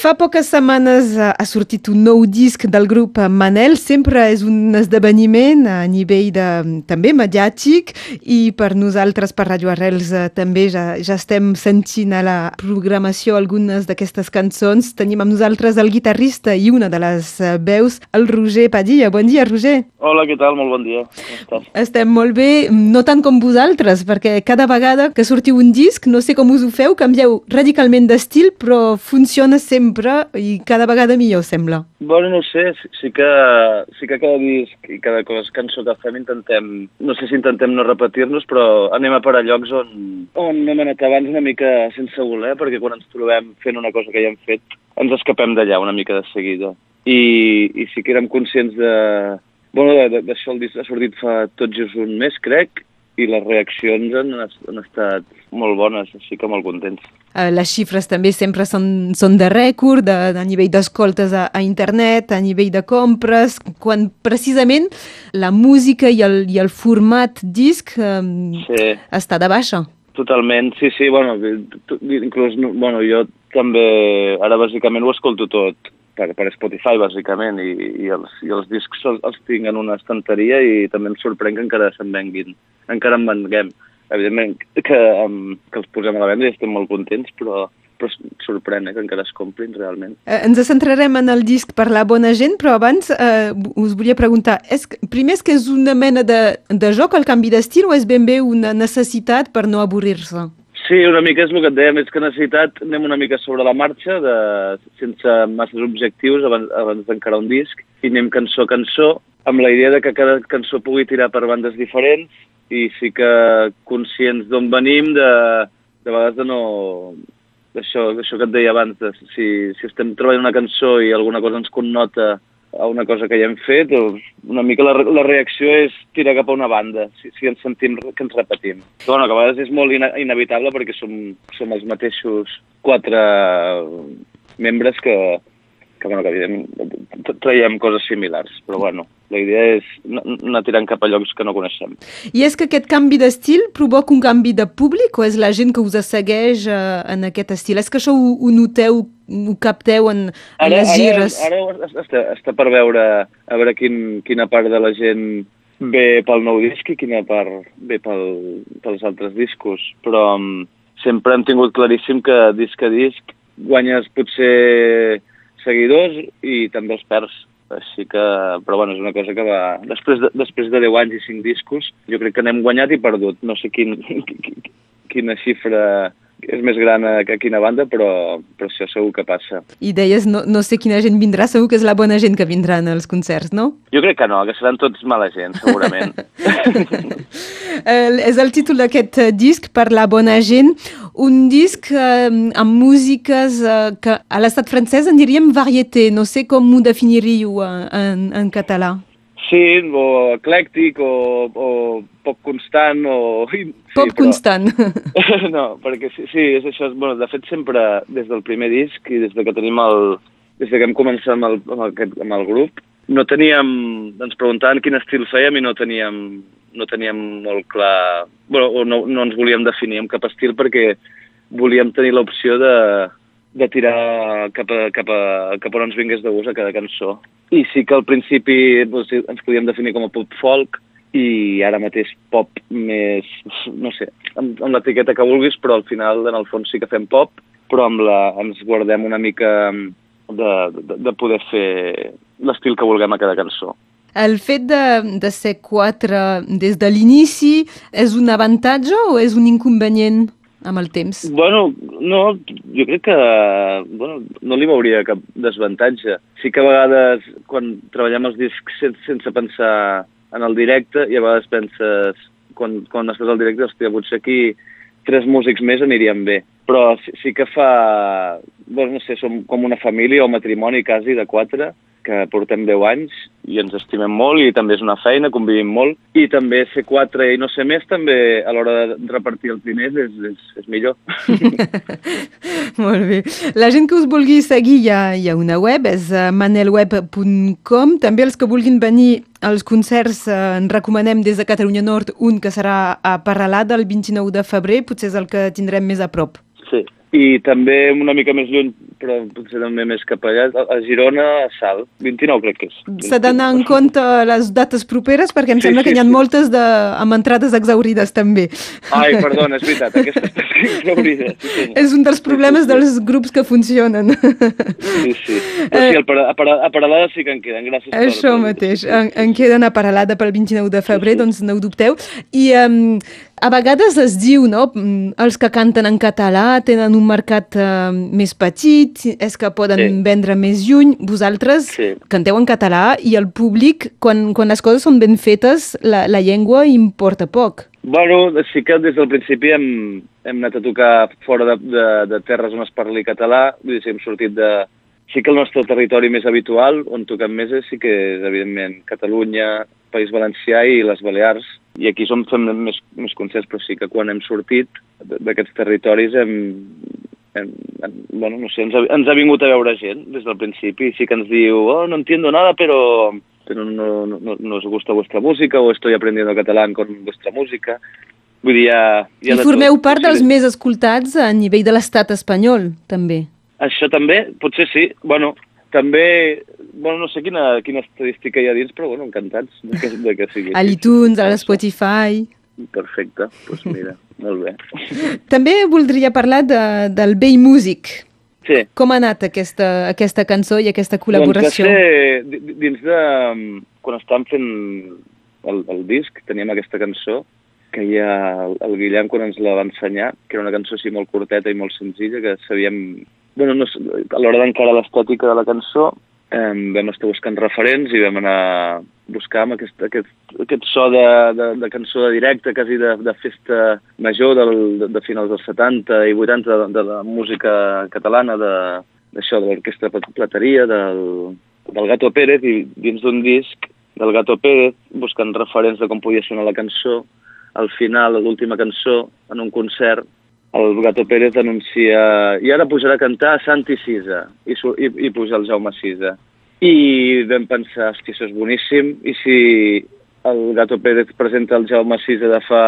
Fa poques setmanes eh, ha sortit un nou disc del grup Manel. Sempre és un esdeveniment a nivell de, també mediàtic i per nosaltres, per Radio Arrels, eh, també ja, ja estem sentint a la programació algunes d'aquestes cançons. Tenim amb nosaltres el guitarrista i una de les eh, veus, el Roger Padilla. Bon dia, Roger. Hola, què tal? Molt bon dia. Estem molt bé, no tant com vosaltres, perquè cada vegada que sortiu un disc, no sé com us ho feu, canvieu radicalment d'estil, però funciona sempre i cada vegada millor, sembla. Bueno, no sé, sí, sí que, sí que cada disc i cada cosa, cançó que fem intentem, no sé si intentem no repetir-nos, però anem a parar llocs on, on hem anat abans una mica sense voler, perquè quan ens trobem fent una cosa que ja hem fet, ens escapem d'allà una mica de seguida. I, I sí que érem conscients de, Bueno, d'això el disc ha sortit fa tot just un mes, crec, i les reaccions han, han estat molt bones, així que molt contents. Uh, les xifres també sempre són, són de rècord, de, de nivell d'escoltes a, a internet, a nivell de compres, quan precisament la música i el, i el format disc um, sí. està de baixa. Totalment, sí, sí, bueno, inclús, bueno, jo també, ara bàsicament ho escolto tot per, per Spotify, bàsicament, i, i, els, i els discs els, els tinc en una estanteria i també em sorprèn que encara se'n venguin, encara en venguem. Evidentment que, um, que els posem a la venda i estem molt contents, però, però sorprèn eh, que encara es comprin realment. Eh, ens centrarem en el disc per la bona gent, però abans eh, us volia preguntar, és, primer és que és una mena de, de joc el canvi d'estil o és ben bé una necessitat per no avorrir-se? Sí, una mica és el que et dèiem, és que necessitat anem una mica sobre la marxa, de, sense masses objectius abans, abans d'encarar un disc, i anem cançó a cançó, amb la idea de que cada cançó pugui tirar per bandes diferents, i sí que conscients d'on venim, de, de vegades de no... Això, això que et deia abans, de, si, si estem treballant una cançó i alguna cosa ens connota a una cosa que ja hem fet, una mica la, la reacció és tirar cap a una banda, si, si ens sentim que ens repetim. Però, bueno, que a vegades és molt ina inevitable perquè som, som els mateixos quatre membres que, que, bueno, que evidentment traiem coses similars, però bueno, la idea és anar tirant cap a llocs que no coneixem. I és que aquest canvi d'estil provoca un canvi de públic o és la gent que us segueix uh, en aquest estil? És que això ho, ho noteu, ho capteu en, en ara, les gires? Ara, ara està, està per veure a veure quin, quina part de la gent ve pel nou disc i quina part ve pel, pels altres discos, però um, sempre hem tingut claríssim que disc a disc guanyes potser seguidors i també els perds. Així que, però bueno, és una cosa que va... Després de, després de 10 anys i 5 discos, jo crec que n'hem guanyat i perdut. No sé quin, quina xifra és més gran que quina banda, però, però això segur que passa. I deies, no, no sé quina gent vindrà, segur que és la bona gent que vindrà als concerts, no? Jo crec que no, que seran tots mala gent, segurament. és el títol d'aquest disc, per la bona gent, un disc eh, amb músiques eh, que a l'estat francès en diríem varieté, no sé com ho definiríeu en, en català. Sí, o eclèctic, o, o poc constant, o... Sí, poc però... constant. no, perquè sí, sí, és això. Bueno, de fet, sempre des del primer disc i des de que tenim el... Des de que hem començat amb el, amb el, amb el grup, no teníem... Ens preguntaven quin estil fèiem i no teníem, no teníem molt clar... Bueno, o no, no ens volíem definir amb cap estil perquè volíem tenir l'opció de, de tirar cap a, cap, a, cap a on ens vingués de gust a cada cançó. I sí que al principi doncs, ens podíem definir com a pop folk i ara mateix pop més, no sé, amb, amb l'etiqueta que vulguis, però al final, en el fons, sí que fem pop, però amb la, ens guardem una mica de, de, de poder fer l'estil que vulguem a cada cançó. El fet de, de ser quatre des de l'inici és un avantatge o és un inconvenient? Amb el temps? Bueno, no, jo crec que bueno, no li veuria cap desavantatge. Sí que a vegades, quan treballem els discs sense, sense pensar en el directe, i a vegades penses, quan, quan estàs al directe, hòstia, potser aquí tres músics més anirien bé. Però sí, sí que fa... Bueno, no sé, som com una família o matrimoni quasi de quatre, que portem 10 anys i ens estimem molt i també és una feina, convivim molt i també ser quatre i no ser més també a l'hora de repartir els diners és, és, és millor. molt bé. La gent que us vulgui seguir hi ha, hi ha una web, és eh, manelweb.com. També els que vulguin venir als concerts eh, en recomanem des de Catalunya Nord un que serà a Parralat el 29 de febrer, potser és el que tindrem més a prop. Sí, i també una mica més lluny, però potser també més cap allà, a Girona, a Sal, 29 crec que és. S'ha d'anar en compte les dates properes perquè em Sí, sembla sí, que n'hi ha sí. moltes de, amb entrades exaurides també. Ai, perdona, és veritat, aquesta està exaurida. Sí, senyor. És un dels problemes Sí, sí, dels grups que funcionen. Sí, sí. Però sí, a, Para- a, Para- a Paralada sí que en queden, gràcies. Això per- mateix, en, en queden a Paralada pel 29 de febrer, doncs no ho dubteu. I um, a vegades es diu, no?, mm, els que canten en català tenen un mercat uh, més petit, és que poden Sí. vendre més lluny. Vosaltres Sí. canteu en català i el públic, quan, quan les coses són ben fetes, la, la llengua importa poc. Bueno, sí que des del principi hem, hem anat a tocar fora de, de, de terres on es parli català, vull dir, sí, hem sortit de... Sí que el nostre territori més habitual, on toquem més, és, sí que és, evidentment, Catalunya, País Valencià i les Balears. I aquí som més, més concerts, però sí que quan hem sortit d'aquests territoris hem, hem, hem, bueno, no sé, ens ha, ens ha vingut a veure gent des del principi. Sí que ens diu, oh, no entiendo nada, pero, pero no, no, no, nos gusta vuestra música o estoy aprendiendo catalán con vuestra música. Vull dir, hi ha, hi ha I formeu tot. part dels més escoltats a nivell de l'estat espanyol, també. Això també, potser sí. Bueno, també, bueno, no sé quina, quina estadística hi ha dins, però bueno, encantats de que, de que sigui. A l'iTunes, a l'Spotify... Perfecte, doncs pues mira, molt bé. També voldria parlar de, del Bay Music. Sí, Com ha anat aquesta, aquesta cançó i aquesta col·laboració? Doncs va ser di- di- dins de... Quan estàvem fent el, el disc, teníem aquesta cançó, que ha el, el Guillem quan ens la va ensenyar, que era una cançó així molt curteta i molt senzilla, que sabíem... Bueno, no, a l'hora d'encarar l'estètica de la cançó, eh, vam estar buscant referents i vam anar buscant aquest, aquest, aquest so de, de, de cançó de directe, quasi de, de festa major del, de, de finals dels 70 i 80 de, de la música catalana, de, d'això, de l'orquestra Plat- Plateria, del, del Gato Pérez, i dins d'un disc del Gato Pérez, buscant referents de com podia sonar la cançó, al final, a l'última cançó, en un concert, el Gato Pérez anuncia i ara pujarà a cantar Santi Sisa, i, i, i puja el Jaume Sisa. I vam pensar, hosti, això és boníssim, i si el Gato Pérez presenta el Jaume Sisa de fa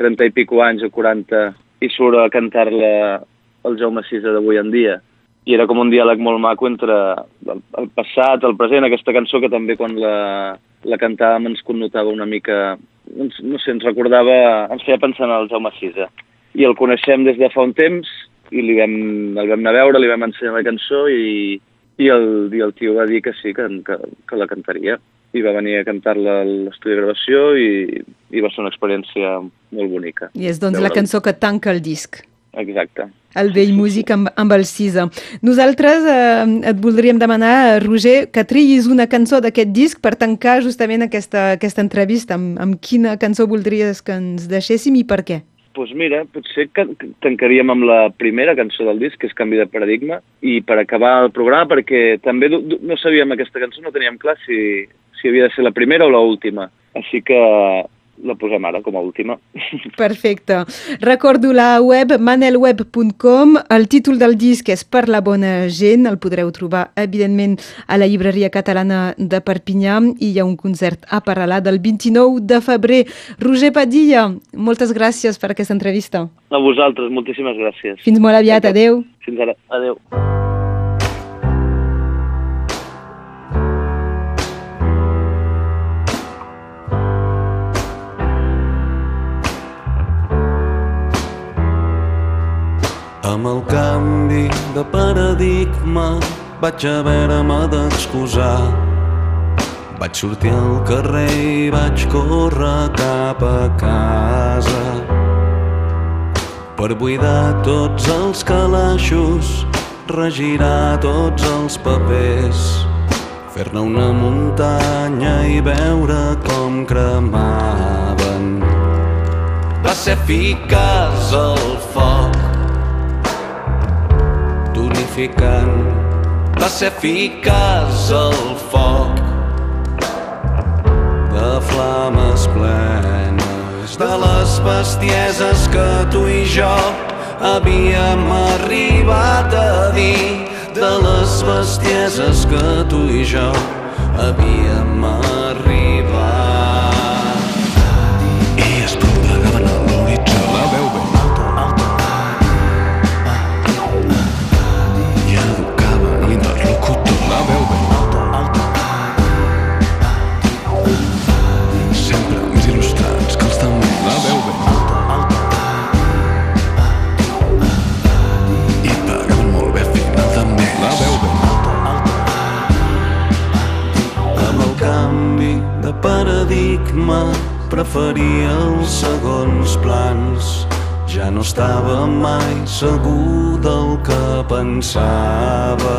30 i pico anys o 40 i surt a cantar-la el Jaume Sisa d'avui en dia. I era com un diàleg molt maco entre el, el passat, el present, aquesta cançó que també quan la, la cantàvem ens connotava una mica, ens, no sé, ens recordava, ens feia pensar en el Jaume Sisa. I el coneixem des de fa un temps i li vam, el vam anar a veure, li vam ensenyar la cançó i, i, el, i el tio va dir que sí, que, que, que la cantaria. I va venir a cantar-la a l'estudi de gravació i, i va ser una experiència molt bonica. I és doncs la cançó que tanca el disc. Exacte. El Vell Músic amb, amb el Cisa. Nosaltres eh, et voldríem demanar, Roger, que triïs una cançó d'aquest disc per tancar justament aquesta, aquesta entrevista. Amb, amb quina cançó voldries que ens deixéssim i per què? Doncs mira, potser que tancaríem amb la primera cançó del disc, que és Canvi de Paradigma, i per acabar el programa, perquè també no sabíem aquesta cançó, no teníem clar si, si havia de ser la primera o la última. Així que la posem ara com a última. Perfecte. Recordo la web manelweb.com. El títol del disc és Per la bona gent. El podreu trobar, evidentment, a la llibreria catalana de Perpinyà i hi ha un concert a Paralà del 29 de febrer. Roger Padilla, moltes gràcies per aquesta entrevista. A vosaltres, moltíssimes gràcies. Fins molt aviat. Adeu. Fins ara. Adeu. De paradigma vaig haver-me d'excusar. Vaig sortir al carrer i vaig córrer cap a casa per buidar tots els calaixos, regirar tots els papers, fer-ne una muntanya i veure com cremaven. Va ser eficaç el tonificant. Va ser eficaç el foc de flames plenes de les bestieses que tu i jo havíem arribat a dir de les bestieses que tu i jo havíem arribat paradigma preferia els segons plans. Ja no estava mai segur del que pensava.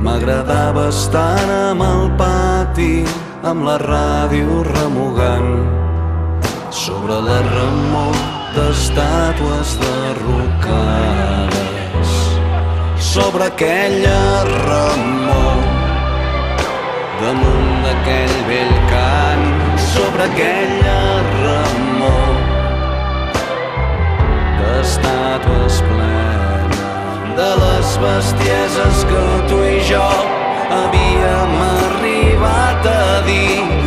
M'agradava estar amb el pati, amb la ràdio remugant, sobre la remor d'estàtues derrocades. Sobre aquella remor, damunt d'aquell vell cant, sobre aquella remor. D'estàtues plenes de les bestieses que tu i jo havíem arribat a dir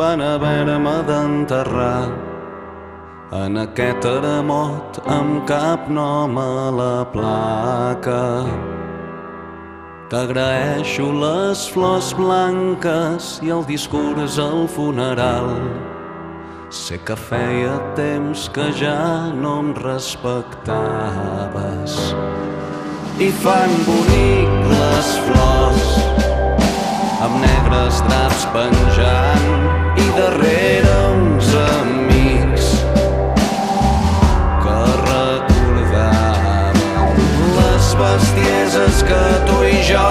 van haver-me d'enterrar en aquest teremot amb cap nom a la placa. T'agraeixo les flors blanques i el discurs al funeral. Sé que feia temps que ja no em respectaves i fan bonic les flors amb negres draps penjant darrere uns amics que recordaven les bestieses que tu i jo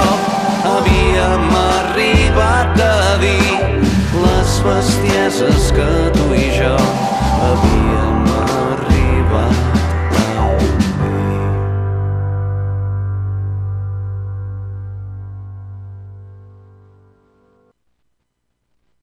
havíem arribat a dir. Les bestieses que tu i jo havíem arribat